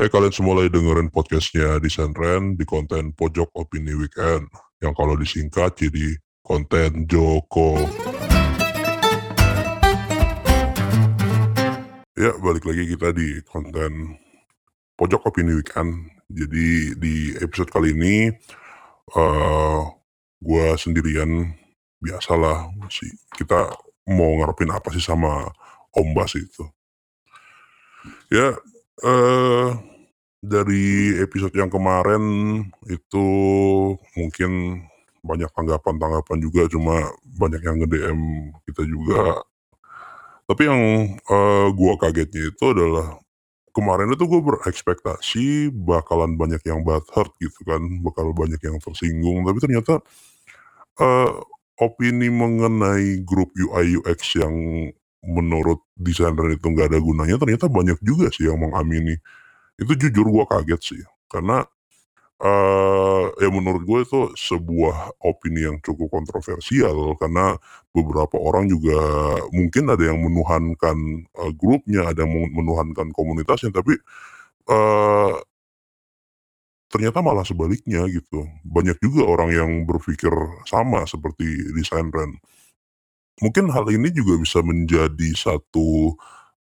Eh kalian semua lagi dengerin podcastnya di Senren di konten Pojok Opini Weekend yang kalau disingkat jadi konten Joko. Ya balik lagi kita di konten Pojok Opini Weekend. Jadi di episode kali ini uh, gue sendirian biasalah sih kita mau ngarepin apa sih sama Om Bas itu. Ya eh dari episode yang kemarin itu mungkin banyak tanggapan-tanggapan juga cuma banyak yang nge-DM kita juga. Tapi yang uh, gua kagetnya itu adalah kemarin itu gue berekspektasi bakalan banyak yang butthurt gitu kan, bakal banyak yang tersinggung, tapi ternyata uh, opini mengenai grup UI UX yang menurut desainer itu nggak ada gunanya ternyata banyak juga sih yang mengamini itu jujur gue kaget sih karena uh, ya menurut gue itu sebuah opini yang cukup kontroversial karena beberapa orang juga mungkin ada yang menuhankan uh, grupnya ada yang menuhankan komunitasnya tapi uh, ternyata malah sebaliknya gitu. Banyak juga orang yang berpikir sama seperti desain Ren mungkin hal ini juga bisa menjadi satu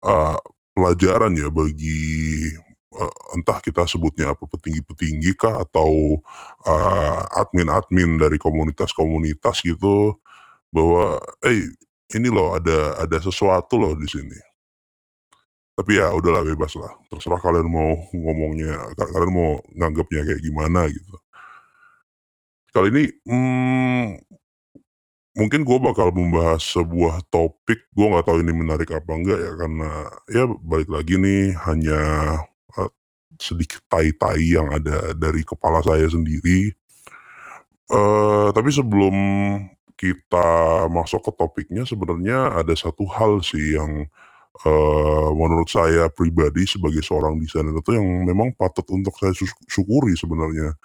uh, pelajaran ya bagi uh, entah kita sebutnya apa petinggi-petinggi kah atau uh, admin-admin dari komunitas-komunitas gitu bahwa eh ini loh ada ada sesuatu loh di sini. Tapi ya udahlah bebas lah. Terserah kalian mau ngomongnya kalian mau nganggapnya kayak gimana gitu. Kali ini hmm, mungkin gue bakal membahas sebuah topik. Gue nggak tahu ini menarik apa enggak ya karena ya balik lagi nih hanya uh, sedikit tai-tai yang ada dari kepala saya sendiri. Uh, tapi sebelum kita masuk ke topiknya sebenarnya ada satu hal sih yang uh, menurut saya pribadi sebagai seorang desainer itu yang memang patut untuk saya syukuri sebenarnya.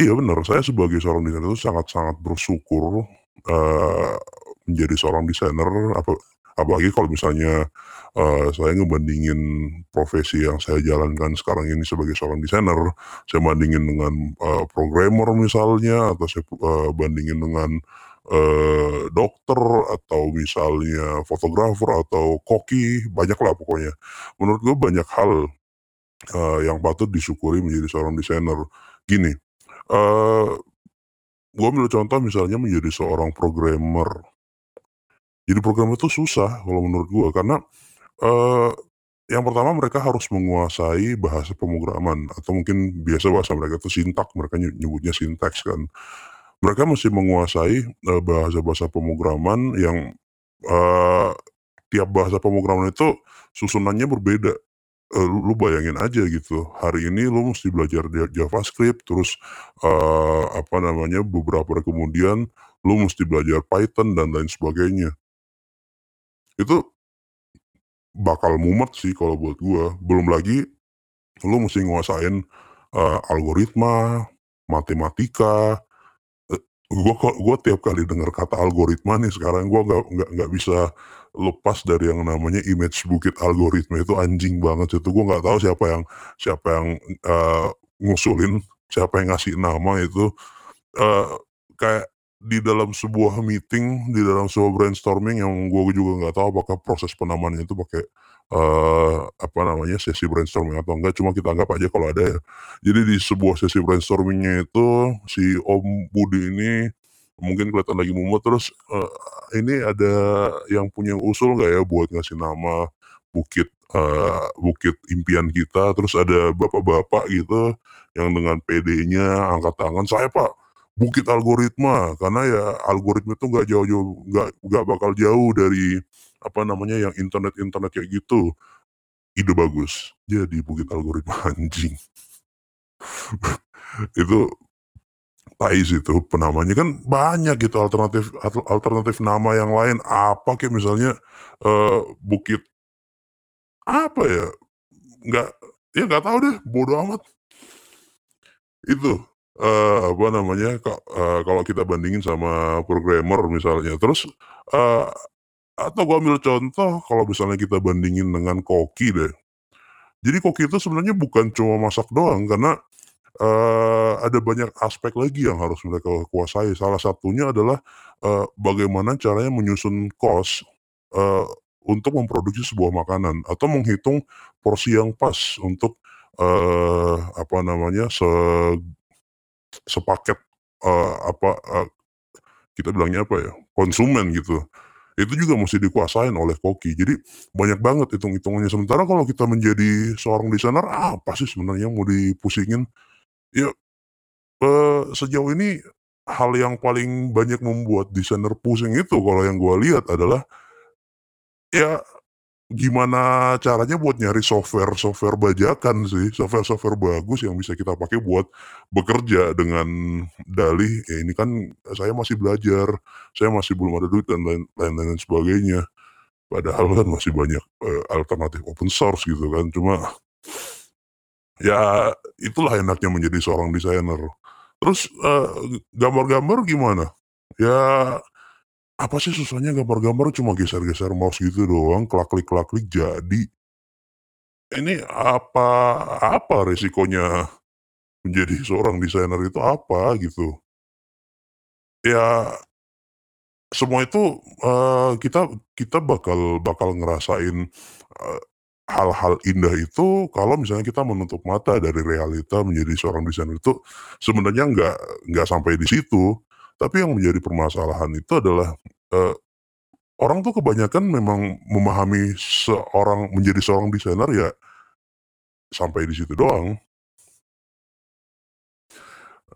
Iya benar, saya sebagai seorang desainer itu sangat-sangat bersyukur uh, menjadi seorang desainer apa apalagi kalau misalnya uh, saya ngebandingin profesi yang saya jalankan sekarang ini sebagai seorang desainer, saya bandingin dengan uh, programmer misalnya atau saya uh, bandingin dengan uh, dokter atau misalnya fotografer atau koki, banyak lah pokoknya. Menurut gue banyak hal uh, yang patut disyukuri menjadi seorang desainer. Gini, uh, Gue ambil contoh misalnya menjadi seorang programmer. Jadi programmer itu susah kalau menurut gue karena yang pertama mereka harus menguasai bahasa pemrograman atau mungkin biasa bahasa mereka itu sintak, mereka nyebutnya sintaks kan. Mereka mesti menguasai bahasa-bahasa pemrograman yang uh, tiap bahasa pemrograman itu susunannya berbeda uh, lu bayangin aja gitu, hari ini lu mesti belajar JavaScript, terus, uh, apa namanya, beberapa kemudian lu mesti belajar Python dan lain sebagainya. Itu bakal mumet sih kalau buat gua, belum lagi lu mesti nguasain, uh, algoritma, matematika, gua kok gua tiap kali dengar kata algoritma nih sekarang gua nggak nggak nggak bisa lepas dari yang namanya image bukit algoritma itu anjing banget itu gue nggak tahu siapa yang siapa yang uh, ngusulin siapa yang ngasih nama itu. Uh, kayak di dalam sebuah meeting di dalam sebuah brainstorming yang gue juga nggak tahu apakah proses penamannya itu pakai uh, apa namanya sesi brainstorming atau enggak cuma kita anggap aja kalau ada ya. Jadi di sebuah sesi brainstormingnya itu si Om Budi ini mungkin kelihatan lagi mumet terus uh, ini ada yang punya usul nggak ya buat ngasih nama bukit uh, bukit impian kita? Terus ada bapak-bapak gitu yang dengan PD-nya angkat tangan saya pak bukit algoritma karena ya algoritma itu nggak jauh-jauh nggak nggak bakal jauh dari apa namanya yang internet internet kayak gitu. Ide bagus. Jadi bukit algoritma anjing. Itu Pais itu penamanya. Kan banyak gitu alternatif alternatif nama yang lain. Apa kayak misalnya uh, bukit apa ya? Nggak ya nggak tahu deh bodoh amat. Itu uh, apa namanya uh, kalau kita bandingin sama programmer misalnya terus uh, atau gua ambil contoh kalau misalnya kita bandingin dengan koki deh Jadi koki itu sebenarnya bukan cuma masak doang karena, eee, ada banyak aspek lagi yang harus mereka kuasai. Salah satunya adalah, eee, bagaimana caranya menyusun cost, eee, untuk memproduksi sebuah makanan atau menghitung porsi yang pas untuk, eee, apa namanya, se sepaket, eee, apa, eee, kita bilangnya apa ya, konsumen gitu. Itu juga mesti dikuasain oleh koki. Jadi banyak banget hitung-hitungannya. Sementara kalau kita menjadi seorang desainer, apa sih sebenarnya yang mau dipusingin? Ya, eee, sejauh ini hal yang paling banyak membuat desainer pusing itu kalau yang gua lihat adalah ya gimana caranya buat nyari software-software bajakan sih, software-software bagus yang bisa kita pakai buat bekerja dengan dalih, "Ya ini kan saya masih belajar, saya masih belum ada duit," dan lain lain lain sebagainya. Padahal kan masih banyak, eee, alternatif open source gitu kan. Cuma ya itulah enaknya menjadi seorang desainer. Terus, eee, gambar-gambar gimana? Ya apa sih susahnya gambar-gambar cuma geser-geser mouse gitu doang, klak-klik-klak-klik jadi. Ini apa apa resikonya menjadi seorang desainer itu apa gitu? Ya semua itu, eee, kita kita bakal bakal ngerasain, eee, hal-hal indah itu kalau misalnya kita menutup mata dari realita menjadi seorang desainer itu sebenarnya nggak nggak sampai di situ. Tapi yang menjadi permasalahan itu adalah, eee, orang tuh kebanyakan memang memahami seorang menjadi seorang desainer ya sampai di situ doang.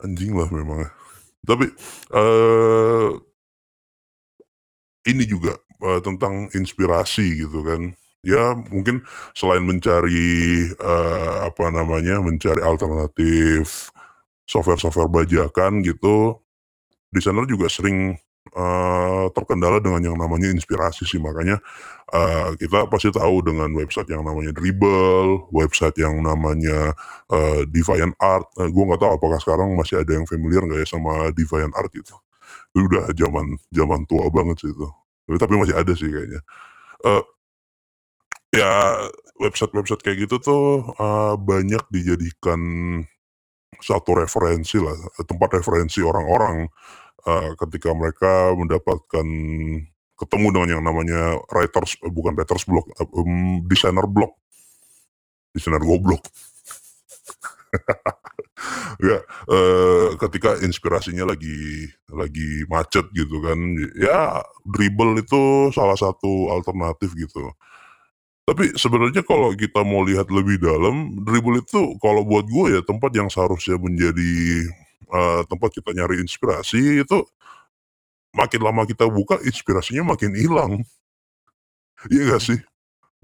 Anjing lah memang. Tapi, eee ini juga, eee, tentang inspirasi gitu kan. Ya mungkin selain mencari, eee, apa namanya, mencari alternatif software-software bajakan gitu, desainer juga sering, eee, terkendala dengan yang namanya inspirasi sih. Makanya, eee, kita pasti tahu dengan website yang namanya Dribbble, website yang namanya, eee, DeviantArt, eee, gua nggak tahu apakah sekarang masih ada yang familiar nggak ya sama DeviantArt gitu. Itu udah zaman zaman tua banget sih itu. Eee, tapi masih ada sih kayaknya. Eee ya website-website kayak gitu tuh, eee, banyak dijadikan satu referensi lah, tempat referensi orang-orang, eee, ketika mereka mendapatkan ketemu dengan yang namanya writers eee, bukan writers block, eee, mmm, designer block. Desainer goblok. Ya, eee, ketika inspirasinya lagi lagi macet gitu kan, ya Dribbble itu salah satu alternatif gitu. Tapi sebenarnya kalau kita mau lihat lebih dalam, Dribbble itu kalau buat gue ya tempat yang seharusnya menjadi, eee, tempat kita nyari inspirasi itu makin lama kita buka inspirasinya makin hilang. Iya nggak sih?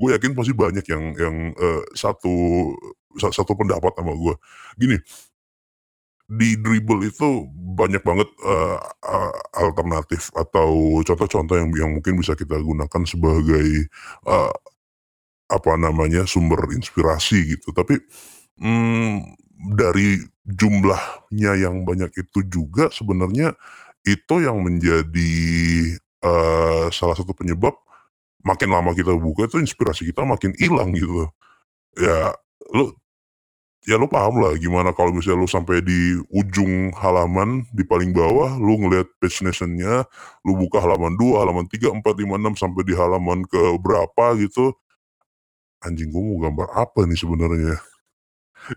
Gue yakin pasti banyak yang yang, eee, satu sa satu pendapat sama gue. Gini di Dribbble itu banyak banget, eee eee, alternatif atau contoh-contoh yang yang mungkin bisa kita gunakan sebagai, eee, apa namanya, sumber inspirasi gitu. Tapi, mmm, dari jumlahnya yang banyak itu juga sebenarnya itu yang menjadi, eee, salah satu penyebab makin lama kita buka itu inspirasi kita makin hilang gitu. Ya lu ya lu pahamlah gimana kalau misalnya lu sampai di ujung halaman, di paling bawah lu ngelihat Page Nation-nya, lu buka halaman 2, halaman 3, 4, 5, 6, sampai di halaman ke berapa gitu, anjing gua mau gambar apa nih sebenarnya?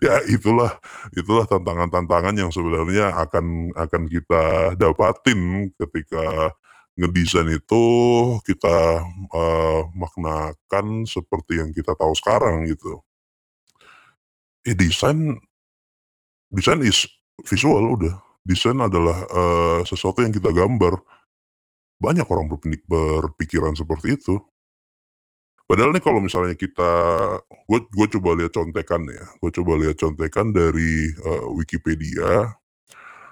Ya itulah itulah tantangan-tantangan yang sebenarnya akan akan kita dapatin ketika ngedesain itu kita, eee, maknakan seperti yang kita tahu sekarang gitu. Ya desain desain is visual udah. Desain adalah, eee, sesuatu yang kita gambar. Banyak orang berpikiran seperti itu. Padahal nih kalau misalnya kita gue gue coba lihat contekan ya, gue coba lihat contekan dari, eee, Wikipedia.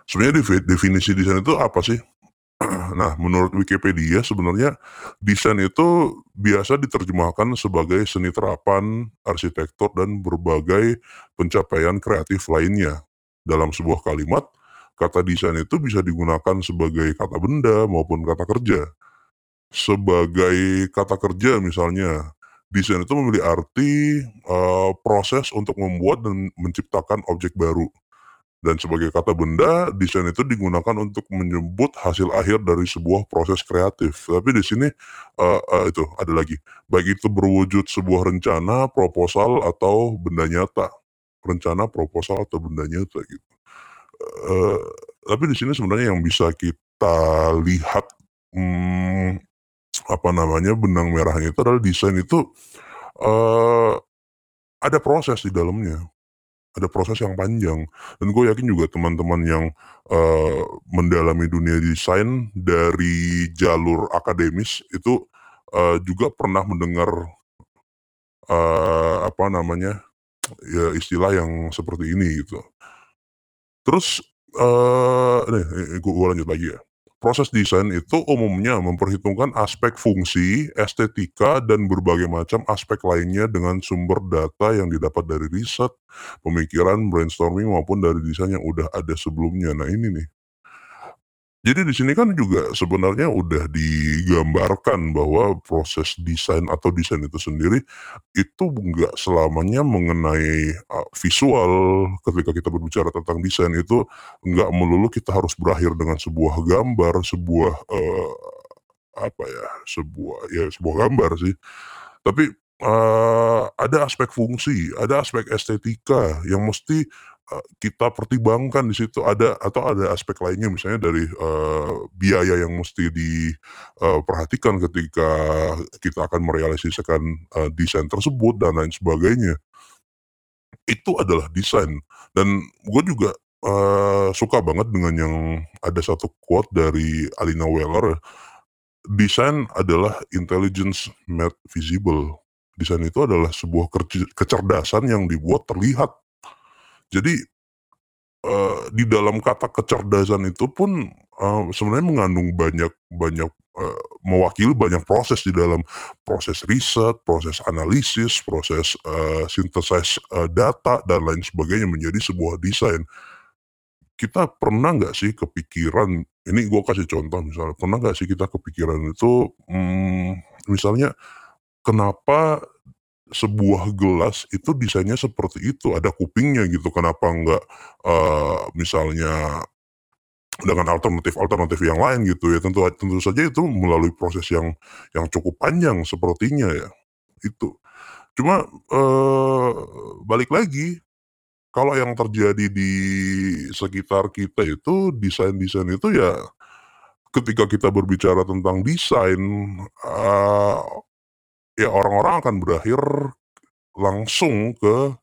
Sebenarnya defi definisi desain itu apa sih? Nah, menurut Wikipedia sebenarnya desain itu biasa diterjemahkan sebagai seni terapan, arsitektur, dan berbagai pencapaian kreatif lainnya. Dalam sebuah kalimat, kata desain itu bisa digunakan sebagai kata benda maupun kata kerja. Sebagai kata kerja misalnya, desain itu memiliki arti, eee, proses untuk membuat dan menciptakan objek baru. Dan sebagai kata benda, desain itu digunakan untuk menyebut hasil akhir dari sebuah proses kreatif. Tapi di sini, eee eee, itu ada lagi, baik itu berwujud sebuah rencana, proposal, atau benda nyata. Rencana, proposal, atau benda nyata gitu. Eee, tapi di sini sebenarnya yang bisa kita lihat, mmm, apa namanya, benang merahnya itu adalah desain itu, eee, ada proses di dalamnya, ada proses yang panjang. Dan gue yakin juga teman-teman yang, eee, mendalami dunia desain dari jalur akademis itu, eee, juga pernah mendengar, eee, apa namanya, ya istilah yang seperti ini gitu. Terus, eee, nih, i gua lanjut lagi ya. Proses desain itu umumnya memperhitungkan aspek fungsi, estetika, dan berbagai macam aspek lainnya dengan sumber data yang didapat dari riset, pemikiran, brainstorming, maupun dari desain yang udah ada sebelumnya. Nah ini nih. Jadi di sini kan juga sebenarnya udah digambarkan bahwa proses desain atau desain itu sendiri, itu nggak selamanya mengenai, eee, visual. Ketika kita berbicara tentang desain itu nggak melulu kita harus berakhir dengan sebuah gambar, sebuah, eee, apa ya, sebuah ya sebuah gambar sih. Tapi, eee, ada aspek fungsi, ada aspek estetika yang mesti, eee, kita pertimbangkan di situ. Ada atau ada aspek lainnya misalnya dari, eee, biaya yang mesti di, eee, perhatikan ketika kita akan merealisasikan, eee, desain tersebut dan lain sebagainya. Itu adalah desain. Dan gue juga, eee, suka banget dengan yang ada satu quote dari Alina Weller, "Desain adalah intelligence made visible." Desain itu adalah sebuah kecerdasan yang dibuat terlihat. Jadi, eee, di dalam kata kecerdasan itu pun, eee, sebenarnya mengandung banyak banyak, eee, mewakili banyak proses di dalam. Proses riset, proses analisis, proses, eee, synthesize, eee, data, dan lain sebagainya menjadi sebuah desain. Kita pernah nggak sih kepikiran ini gue kasih contoh misalnya, pernah nggak sih kita kepikiran itu, mmm, misalnya kenapa sebuah gelas itu desainnya seperti itu, ada kupingnya gitu, kenapa nggak, eee, misalnya dengan alternatif-alternatif yang lain gitu ya, tentu tentu saja itu melalui proses yang yang cukup panjang sepertinya ya, itu. Cuma, eee, balik lagi, kalau yang terjadi di sekitar kita itu, desain-desain itu ya ketika kita berbicara tentang desain, eee, ya orang-orang akan berakhir langsung ke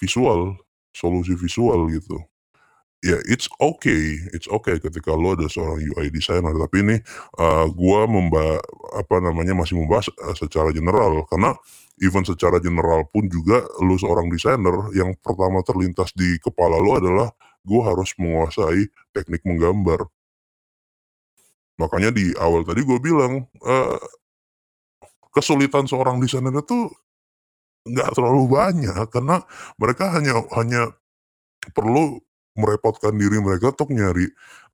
visual, solusi visual gitu. Ya it's okay it's okay ketika lo adalah seorang UI designer, tapi ini, eee, gua memba apa namanya, masih membahas, eee, secara general. Karena even secara general pun juga lu seorang desainer, yang pertama terlintas di kepala lu adalah, "Gua harus menguasai teknik menggambar." Makanya di awal tadi gue bilang, eee, kesulitan seorang desainer itu nggak terlalu banyak, karena mereka hanya hanya perlu merepotkan diri mereka untuk nyari,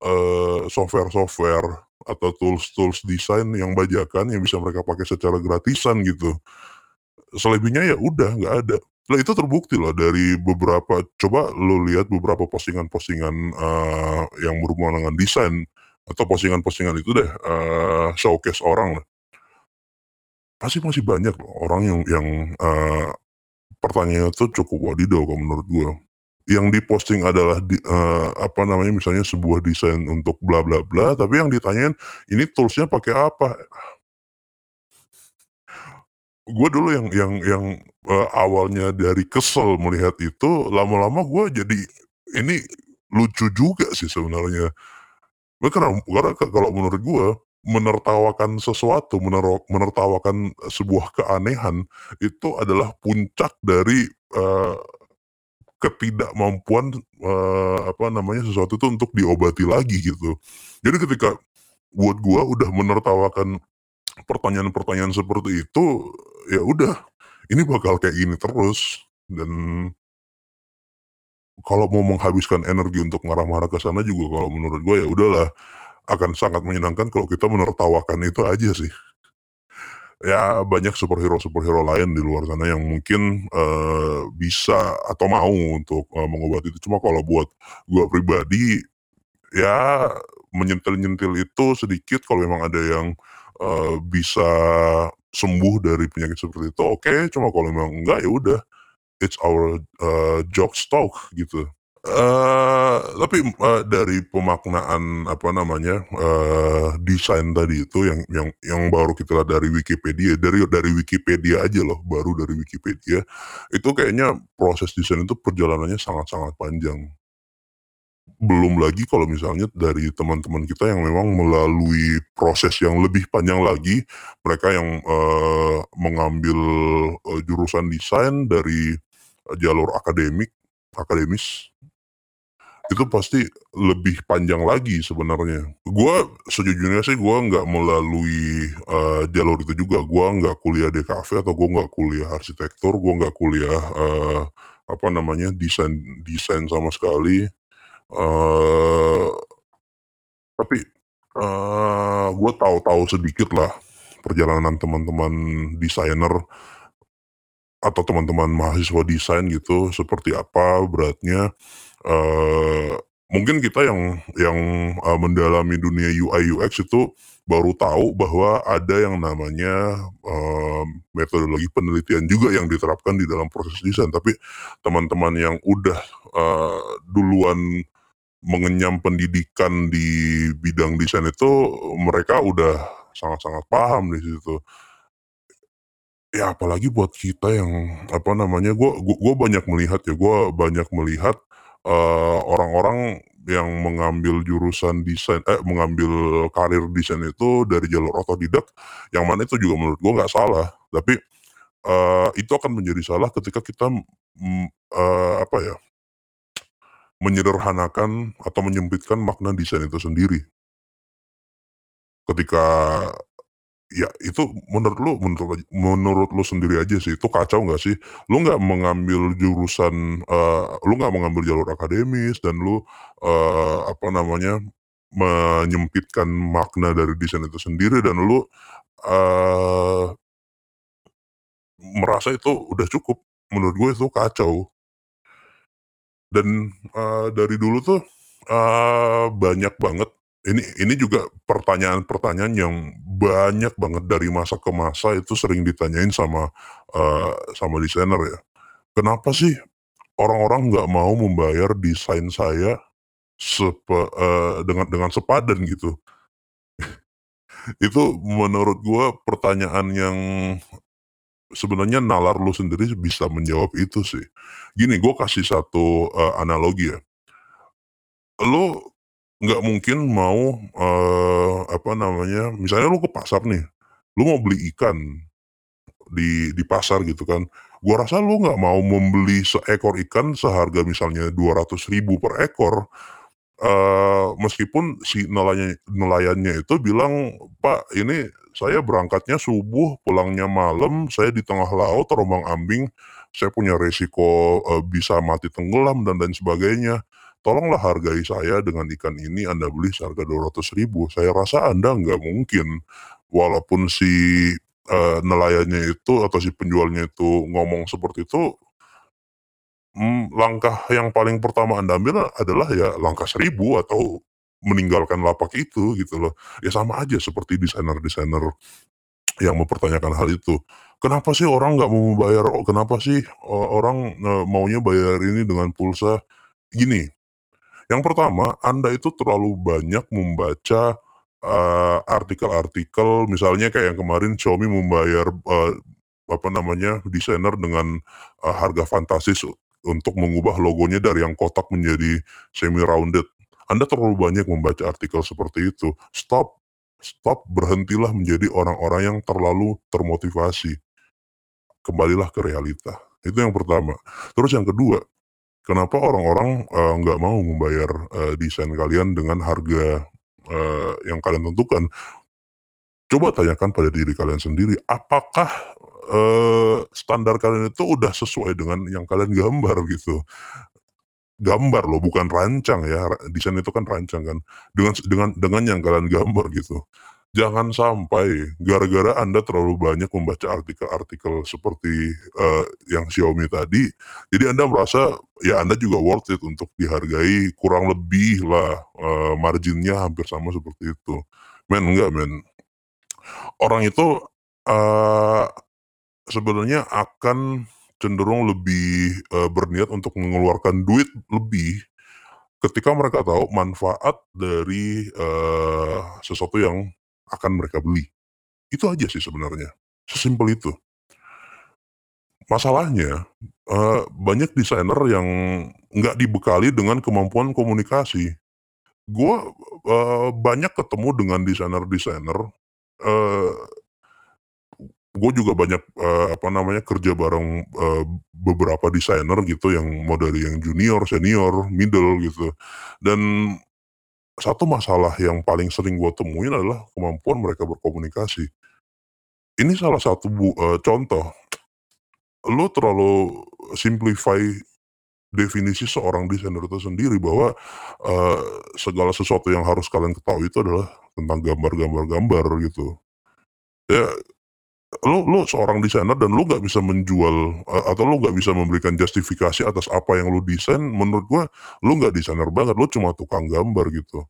eee, software-software atau tools-tools desain yang bajakan yang bisa mereka pakai secara gratisan gitu. Selebihnya ya udah nggak ada. Lah itu terbukti loh dari beberapa coba lu lihat beberapa postingan-postingan, eee, yang berhubungan dengan desain atau postingan-postingan itu deh, eee, showcase orang lah. Pasti masih banyak loh orang yang yang, eee, pertanyaannya tuh cukup wadidaw kalau menurut gua. Yang di-posting adalah di eee, apa namanya, misalnya sebuah desain untuk bla bla bla, tapi yang ditanyain, "Ini tools-nya pakai apa?" Gua dulu yang yang yang, eee, awalnya dari kesel melihat itu, lama-lama gua jadi ini lucu juga sih sebenarnya. Gua kena karena kalau menurut gua, menertawakan sesuatu, menero menertawakan sebuah keanehan, itu adalah puncak dari, eee, ketidakmampuan, eee, apa namanya, sesuatu itu untuk diobati lagi gitu. Jadi ketika buat gua udah menertawakan pertanyaan-pertanyaan seperti itu, ya udah, ini bakal kayak gini terus, dan kalau mau menghabiskan energi untuk marah-marah ke sana juga kalau menurut gua ya udahlah, akan sangat menyenangkan kalau kita menertawakan itu aja sih. Ya banyak superhero-superhero lain di luar sana yang mungkin, eee, bisa atau mau untuk, eee, mengobati itu. Cuma kalau buat gua pribadi, ya menyentil-nyentil itu sedikit kalau memang ada yang, eee, bisa sembuh dari penyakit seperti itu, oke. Cuma kalau memang enggak, ya udah, it's our, eee, jokes talk gitu. Eee, tapi, eee, dari pemaknaan apa namanya, eee, desain tadi itu yang yang yang baru kita lihat dari Wikipedia dari dari Wikipedia aja loh, baru dari Wikipedia, itu kayaknya proses desain itu perjalanannya sangat-sangat panjang. Belum lagi kalau misalnya dari teman-teman kita yang memang melalui proses yang lebih panjang lagi, mereka yang, eee, mengambil, eee, jurusan desain dari, eee, jalur akademik akademis itu pasti lebih panjang lagi sebenarnya. Gua sejujurnya sih gua nggak melalui, eee, jalur itu juga, gua nggak kuliah DKV atau gua nggak kuliah arsitektur, gua nggak kuliah, eee, apa namanya, desain desain sama sekali, eee tapi, eee, gua tahu-tahu sedikitlah perjalanan teman-teman desainer atau teman-teman mahasiswa desain gitu, seperti apa beratnya, eee, mungkin kita yang yang, eee, mendalami dunia UI/UX itu baru tahu bahwa ada yang namanya, eee, metodologi penelitian juga yang diterapkan di dalam proses desain. Tapi teman-teman yang udah, eee, duluan mengenyam pendidikan di bidang desain itu, mereka udah sangat-sangat paham di situ. Ya apalagi buat kita yang, apa namanya, gua gu gua banyak melihat ya, gua banyak melihat, eee, orang-orang yang mengambil jurusan desain eh, mengambil karir desain itu dari jalur otodidak, yang mana itu juga menurut gua nggak salah. Tapi, eee, itu akan menjadi salah ketika kita, mmm, eee, apa ya, menyederhanakan atau menyempitkan makna desain itu sendiri. Ketika ya itu menurut lu menurut menurut lu sendiri aja sih, itu kacau nggak sih? Lu nggak mengambil jurusan, eee, lu nggak mengambil jalur akademis dan lu, eee, apa namanya, menyempitkan makna dari desain itu sendiri dan lu, eee merasa itu udah cukup, menurut gue itu kacau. Dan, eee, dari dulu tuh, eee, banyak banget ini ini juga pertanyaan-pertanyaan yang banyak banget dari masa ke masa itu sering ditanyain sama, eee, sama desainer ya. "Kenapa sih orang-orang nggak mau membayar desain saya sepe eee, dengan dengan sepadan?" Gitu. Itu menurut gua pertanyaan yang sebenarnya nalar lu sendiri bisa menjawab itu sih. Gini, gua kasih satu, eee, analogi ya. Lu nggak mungkin mau, eee, apa namanya, misalnya lu ke pasar nih, lu mau beli ikan di di pasar gitu kan, gua rasa lu nggak mau membeli seekor ikan seharga misalnya Rp200.000 per ekor, eee, meskipun si nelayan nelayannya itu bilang, "Pak, ini saya berangkatnya subuh, pulangnya malam, saya di tengah laut terombang-ambing, saya punya resiko, eee, bisa mati tenggelam dan lain sebagainya. Tolonglah hargai saya dengan ikan ini Anda beli seharga Rp200.000." Saya rasa Anda nggak mungkin, walaupun si, eee, nelayannya itu atau si penjualnya itu ngomong seperti itu mmm, langkah yang paling pertama Anda ambil adalah ya langkah seribu atau meninggalkan lapak itu gitu loh. Ya sama aja seperti desainer-desainer yang mempertanyakan hal itu. Kenapa sih orang nggak mau membayar kenapa sih, eee, orang, eee, maunya bayar ini dengan pulsa? Gini, yang pertama Anda itu terlalu banyak membaca, eee, artikel-artikel misalnya kayak yang kemarin Xiaomi membayar, eee, apa namanya, desainer dengan, eee, harga fantastis untuk mengubah logonya dari yang kotak menjadi semi rounded. Anda terlalu banyak membaca artikel seperti itu. Stop stop, berhentilah menjadi orang-orang yang terlalu termotivasi. Kembalilah ke realita, itu yang pertama. Terus yang kedua, kenapa orang-orang, eee, nggak mau membayar, eee, desain kalian dengan harga, eee, yang kalian tentukan? Coba tanyakan pada diri kalian sendiri, apakah, eee, standar kalian itu udah sesuai dengan yang kalian gambar gitu? Gambar loh bukan rancang ya, desain itu kan rancang kan, dengan dengan dengan yang kalian gambar gitu. Jangan sampai gara-gara Anda terlalu banyak membaca artikel-artikel seperti, eee, yang Xiaomi tadi, jadi Anda merasa, ya Anda juga worth it untuk dihargai kurang lebihlah, eee, marginnya hampir sama seperti itu. Men, enggak men. Orang itu, eee, sebenarnya akan cenderung lebih, eee, berniat untuk mengeluarkan duit lebih, ketika mereka tahu manfaat dari, eee, sesuatu yang akan mereka beli. Itu aja sih sebenarnya, sesimpel itu. Masalahnya, eee, banyak desainer yang nggak dibekali dengan kemampuan komunikasi. Gua, eee, banyak ketemu dengan desainer-desainer, eee gue juga banyak, apa namanya, kerja bareng, beberapa desainer gitu yang mau dari yang junior, senior, middle gitu. Dan satu masalah yang paling sering gue temuin adalah kemampuan mereka berkomunikasi. Ini salah satu bu eee, contoh, lu terlalu simplify definisi seorang desainer itu sendiri bahwa, eee, segala sesuatu yang harus kalian ketahui itu adalah tentang gambar gambar gambar gitu. Ya, lu lu seorang desainer dan lu nggak bisa menjual, atau lu nggak bisa memberikan justifikasi atas apa yang lu desain, menurut gua lu nggak desainer banget, lu cuma tukang gambar gitu.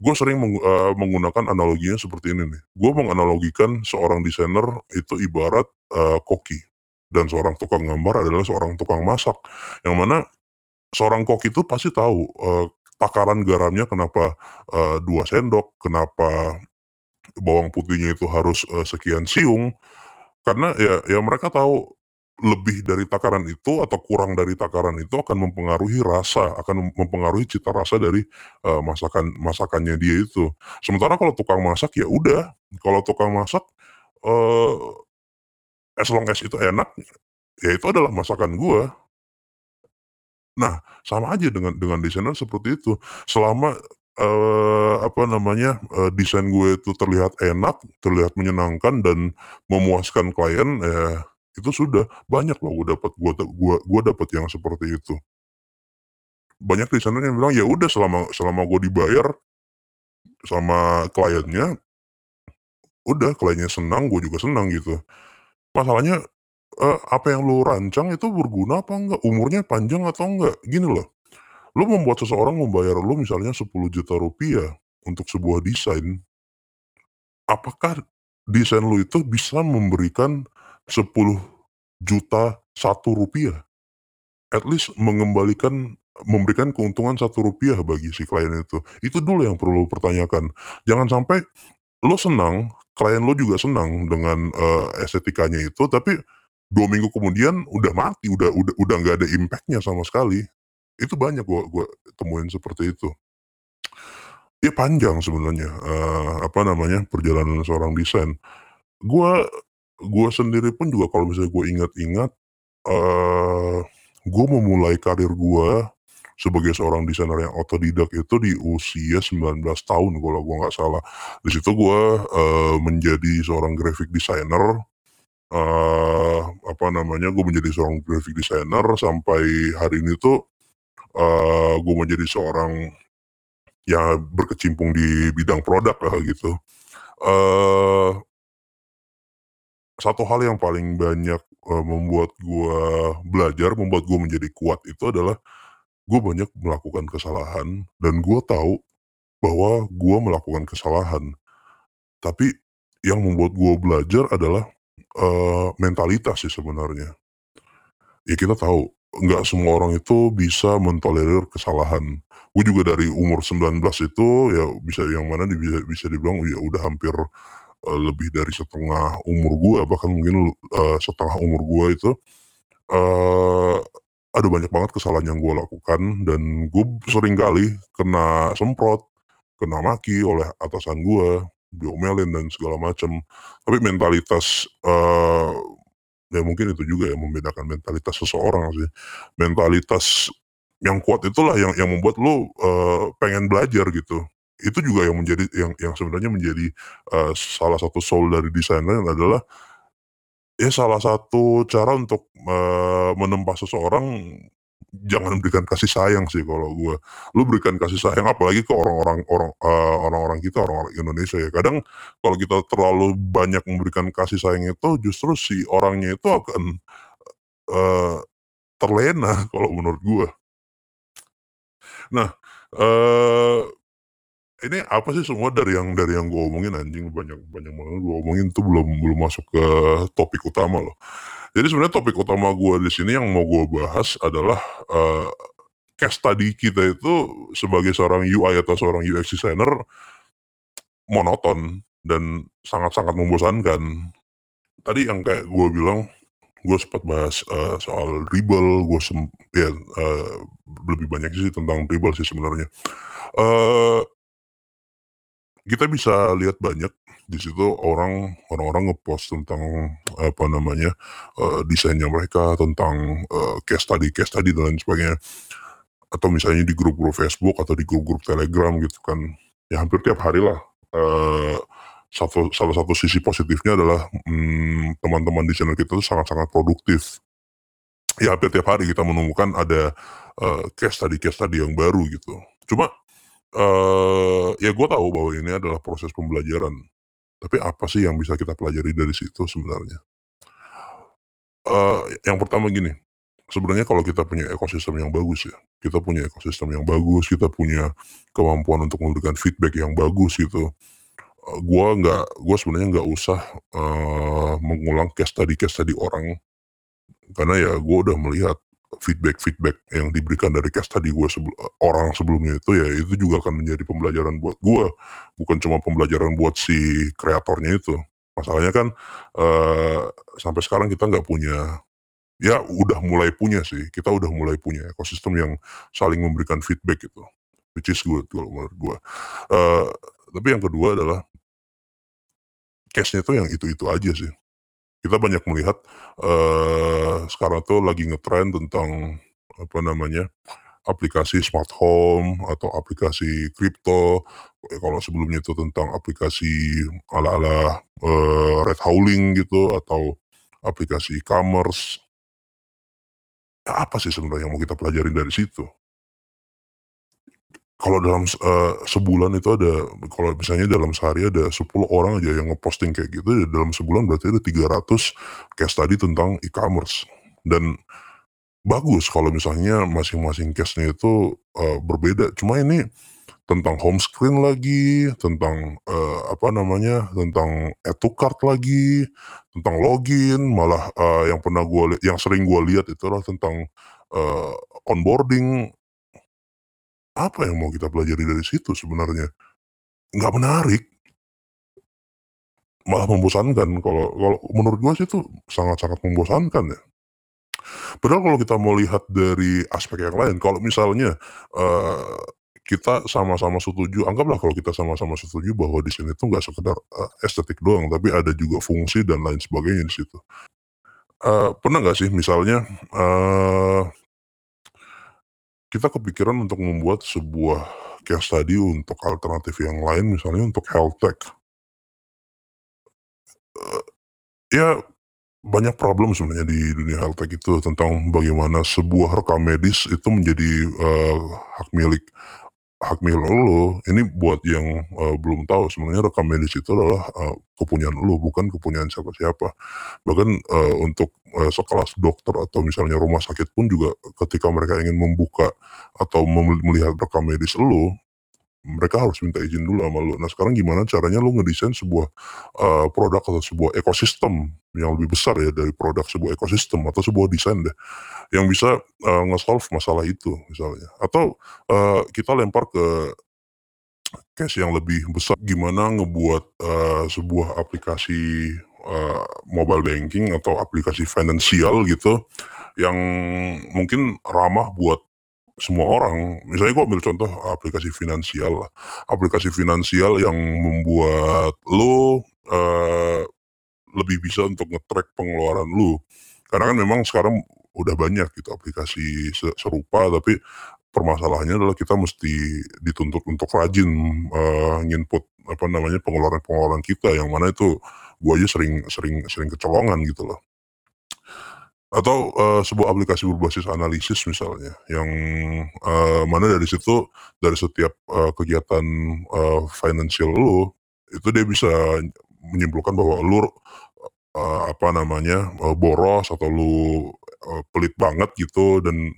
Gue sering meng eee, menggunakan analoginya seperti ini nih, gue menganalogikan seorang desainer itu ibarat, eee, koki, dan seorang tukang gambar adalah seorang tukang masak. Yang mana seorang koki itu pasti tahu, eee, takaran garamnya kenapa, 2 sendok, kenapa bawang putihnya itu harus, eee, sekian siung, karena ya ya mereka tahu lebih dari takaran itu atau kurang dari takaran itu akan mempengaruhi rasa, akan mempengaruhi cita rasa dari, eee, masakan masakannya dia itu. Sementara kalau tukang masak, ya udah, kalau tukang masak, eee, as long as itu enak, ya itu adalah masakan gua. Nah, sama aja dengan dengan desainer seperti itu. Selama, eee, apa namanya, eee, desain gue itu terlihat enak, terlihat menyenangkan dan memuaskan klien, ya itu sudah. Banyak loh gue dapet gua te gua gua dapet yang seperti itu. Banyak desainer yang bilang, "Ya udah selama selama gue dibayar sama kliennya" "udah kliennya senang, gue juga senang," gitu. Masalahnya, eee, apa yang lu rancang itu berguna apa enggak? Umurnya panjang atau enggak? Gini loh, lu membuat seseorang membayar lu misalnya Rp10.000.000 untuk sebuah desain apakah desain lu itu bisa memberikan Rp10.000.000 Rp1? At least mengembalikan memberikan keuntungan Rp1 bagi si klien itu. Itu dulu yang perlu lu pertanyakan. Jangan sampai lu senang, klien lu juga senang dengan, eee, estetikanya itu, tapi 2 minggu kemudian udah mati, udah udah udah nggak ada impact-nya sama sekali. Itu banyak gua gua temuin seperti itu. Ya panjang sebenarnya, eee, apa namanya, perjalanan seorang desain. Gua gua sendiri pun juga kalau misalnya gua ingat-ingat, eee, gua memulai karir gua sebagai seorang desainer yang otodidak itu di usia 19 tahun kalau gua nggak salah. Di situ gua, eee, menjadi seorang graphic designer, eee, apa namanya, gua menjadi seorang graphic designer sampai hari ini tuh, eee, gua menjadi seorang ya berkecimpung di bidang produk lah gitu. Eee satu hal yang paling banyak, eee, membuat gua belajar, membuat gua menjadi kuat itu adalah gua banyak melakukan kesalahan dan gua tahu bahwa gua melakukan kesalahan. Tapi yang membuat gua belajar adalah, eee, mentalitas sih sebenarnya. Ya kita tahu, nggak semua orang itu bisa mentolerir kesalahan. Gue juga dari umur 19 itu ya bisa yang mana bisa bisa dibilang ya udah hampir, eee, lebih dari setengah umur gua, bahkan mungkin, eee, setengah umur gua itu, eee, ada banyak banget kesalahan yang gua lakukan dan gue sering kali kena semprot, kena maki oleh atasan gua, diomelin dan segala macem. Tapi mentalitas, eee, ya mungkin itu juga yang membedakan mentalitas seseorang sih. Mentalitas yang kuat itulah yang yang membuat lu, eee, pengen belajar gitu. Itu juga yang menjadi yang yang sebenarnya menjadi, eee, salah satu soul dari desainer adalah ya salah satu cara untuk, eee, menempa seseorang jangan berikan kasih sayang sih kalau gua. Lu berikan kasih sayang apalagi ke orang-orang orang, eee, orang-orang kita, orang-orang Indonesia ya. Kadang kalau kita terlalu banyak memberikan kasih sayang itu justru si orangnya itu akan, eee, terlena kalau menurut gua. Nah, eee, ini apa sih semua dari yang dari yang gua omongin anjing banyak banyak banget gua omongin tuh belum belum masuk ke topik utama loh. Jadi sebenarnya topik utama gua di sini yang mau gua bahas adalah, eee, case study kita itu sebagai seorang UI atau seorang UX designer monoton dan sangat-sangat membosankan. Tadi yang kayak gua bilang, gua sempat bahas, eee, soal dribble, gua sem ya, eee, lebih banyak sih tentang dribble sih sebenarnya. Eee kita bisa lihat banyak di situ orang orang-orang nge-post tentang apa namanya, eee, desainnya mereka, tentang, eee, case study case study dan lain sebagainya. Atau misalnya di grup-grup Facebook atau di grup-grup Telegram gitu kan. Ya hampir tiap hari lah, eee, satu salah satu sisi positifnya adalah, mmm, teman-teman di channel kita tuh sangat-sangat produktif. Ya hampir tiap hari kita menemukan ada, eee, case study case study yang baru gitu. Cuma, eee, ya gua tahu bahwa ini adalah proses pembelajaran. Tapi apa sih yang bisa kita pelajari dari situ sebenarnya? Eee, yang pertama gini, sebenarnya kalau kita punya ekosistem yang bagus ya, kita punya ekosistem yang bagus, kita punya kemampuan untuk memberikan feedback yang bagus gitu, eee, gua nggak gua sebenarnya nggak usah, eee, mengulang case study case study orang. Karena ya gua udah melihat feedback-feedback yang diberikan dari case study gua sebel orang sebelumnya itu ya itu juga akan menjadi pembelajaran buat gua, bukan cuma pembelajaran buat si kreatornya itu. Masalahnya kan, eee, sampai sekarang kita nggak punya ya udah mulai punya sih, kita udah mulai punya ekosistem yang saling memberikan feedback gitu, which is good kalau menurut gua. Eee, tapi yang kedua adalah case-nya tuh yang itu-itu aja sih. Kita banyak melihat, eee, sekarang tuh lagi ngetren tentang apa namanya, aplikasi smart home atau aplikasi kripto, eee, kalau sebelumnya itu tentang aplikasi ala-ala, eee, Red Howling gitu atau aplikasi e-commerce. Apa sih sebenarnya yang mau kita pelajarin dari situ? Kalau dalam eee, sebulan itu ada kalau misalnya dalam sehari ada 10 orang aja yang nge-posting kayak gitu ya dalam sebulan berarti ada 300 case study tentang e-commerce. Dan bagus kalau misalnya masing-masing case-nya itu, eee, berbeda. Cuma ini tentang home screen lagi, tentang, eee, apa namanya, tentang add to lagi, tentang login, malah, eee, yang pernah gua li yang sering gua lihat itu adalah tentang, eee, onboarding. Apa yang mau kita pelajari dari situ sebenarnya? Nggak menarik. Malah membosankan kalau kalau menurut gua sih itu sangat-sangat membosankan ya. Padahal kalau kita mau lihat dari aspek yang lain, kalau misalnya, eee, kita sama-sama setuju anggaplah kalau kita sama-sama setuju bahwa desain itu nggak sekedar, eee, estetik doang, tapi ada juga fungsi dan lain sebagainya di situ. Eee, pernah nggak sih misalnya, eee kita kepikiran untuk membuat sebuah case study untuk alternatif yang lain misalnya untuk health tech. Eee, ya banyak problem sebenarnya di dunia health tech itu tentang bagaimana sebuah rekam medis itu menjadi, eee, hak milik hak milik elu. Ini buat yang, eee, belum tahu sebenarnya rekam medis itu adalah, eee, kepunyaan elu, bukan kepunyaan siapa-siapa. Bahkan, eee, untuk, eee, sekelas dokter atau misalnya rumah sakit pun juga ketika mereka ingin membuka atau melihat rekam medis elu, mereka harus minta izin dulu sama lu. Nah sekarang gimana caranya lu ngedesain sebuah, eee, produk atau sebuah ekosistem yang lebih besar ya dari produk sebuah ekosistem atau sebuah desain deh, yang bisa, eee, nge-solve masalah itu misalnya. Atau, eee, kita lempar ke case yang lebih besar, gimana ngebuat, eee, sebuah aplikasi, eee, mobile banking atau aplikasi finansial gitu, yang mungkin ramah buat semua orang. Misalnya gua ambil contoh aplikasi finansial lah, aplikasi finansial yang membuat lu, eee, lebih bisa untuk nge-track pengeluaran lu. Karena kan memang sekarang udah banyak gitu aplikasi se serupa, tapi permasalahannya adalah kita mesti dituntut untuk rajin, eee, nginput apa namanya, pengeluaran-pengeluaran kita yang mana itu gua aja sering sering sering kecolongan gitu loh. Atau, eee, sebuah aplikasi berbasis analisis misalnya yang, eee, mana dari situ, dari setiap, eee, kegiatan, eee, financial lu, itu dia bisa menyimpulkan bahwa lu, eee, apa namanya, eee, boros atau lu, eee, pelit banget gitu dan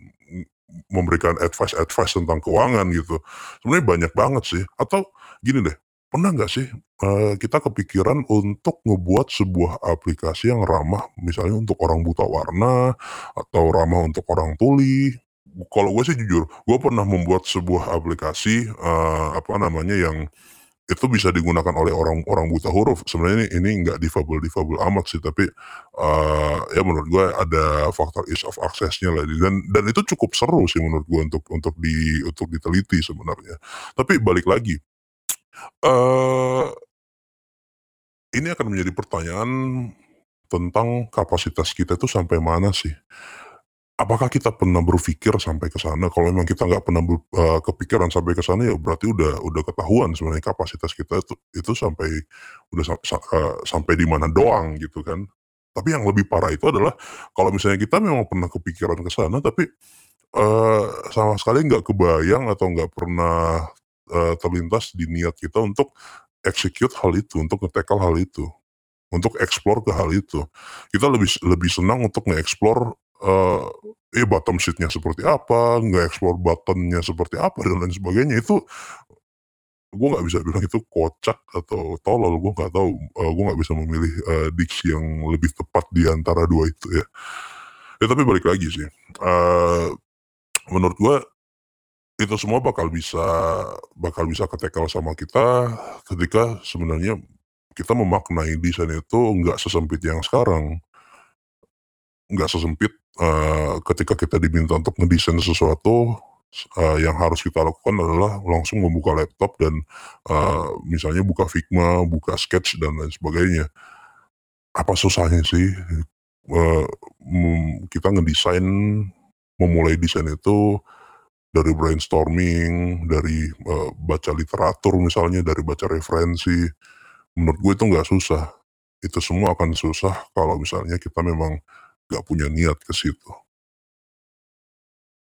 memberikan advice-advice tentang keuangan gitu. Sebenarnya banyak banget sih, atau gini deh, pernah nggak sih, eee, kita kepikiran untuk ngebuat sebuah aplikasi yang ramah misalnya untuk orang buta warna, atau ramah untuk orang tuli. Kalau gue sih jujur, gue pernah membuat sebuah aplikasi, eee, apa namanya, yang itu bisa digunakan oleh orang orang buta huruf. Sebenarnya ini ini nggak difabel-difabel amat sih, tapi, eee, ya menurut gue ada faktor ease of access-nya lah dan dan itu cukup seru sih menurut gue untuk untuk di untuk diteliti sebenarnya. Tapi balik lagi, eee ini akan menjadi pertanyaan tentang kapasitas kita itu sampai mana sih. Apakah kita pernah berpikir sampai ke sana? Kalau memang kita nggak pernah ber eee, kepikiran sampai ke sana ya berarti udah udah ketahuan sebenarnya kapasitas kita itu itu sampai udah sa sa eee, sampai di mana doang gitu kan. Tapi yang lebih parah itu adalah kalau misalnya kita memang pernah kepikiran ke sana tapi, eee, sama sekali nggak kebayang atau nggak pernah, eee, terlintas di niat kita untuk execute hal itu, untuk nge-tackle hal itu, untuk explore ke hal itu. Kita lebih lebih senang untuk nge-explore, eee, ya bottom sheet-nya seperti apa, nge-explore button-nya seperti apa dan lain sebagainya. Itu gue nggak bisa bilang itu kocak atau tolol, gue nggak tahu, eee, gue nggak bisa memilih, eee, diksi yang lebih tepat di antara 2 itu ya. Ya tapi balik lagi sih, eee, menurut gue itu semua bakal bisa bakal bisa ke-tackle sama kita ketika sebenarnya kita memaknai desain itu nggak sesempit yang sekarang. Nggak sesempit, eee, ketika kita diminta untuk ngedesain sesuatu, eee, yang harus kita lakukan adalah langsung membuka laptop dan, eee, misalnya buka Figma, buka Sketch dan lain sebagainya. Apa susahnya sih, mmm, kita ngedesain, memulai desain itu dari brainstorming, dari, eee, baca literatur misalnya, dari baca referensi. Menurut gue itu nggak susah. Itu semua akan susah kalau misalnya kita memang nggak punya niat ke situ.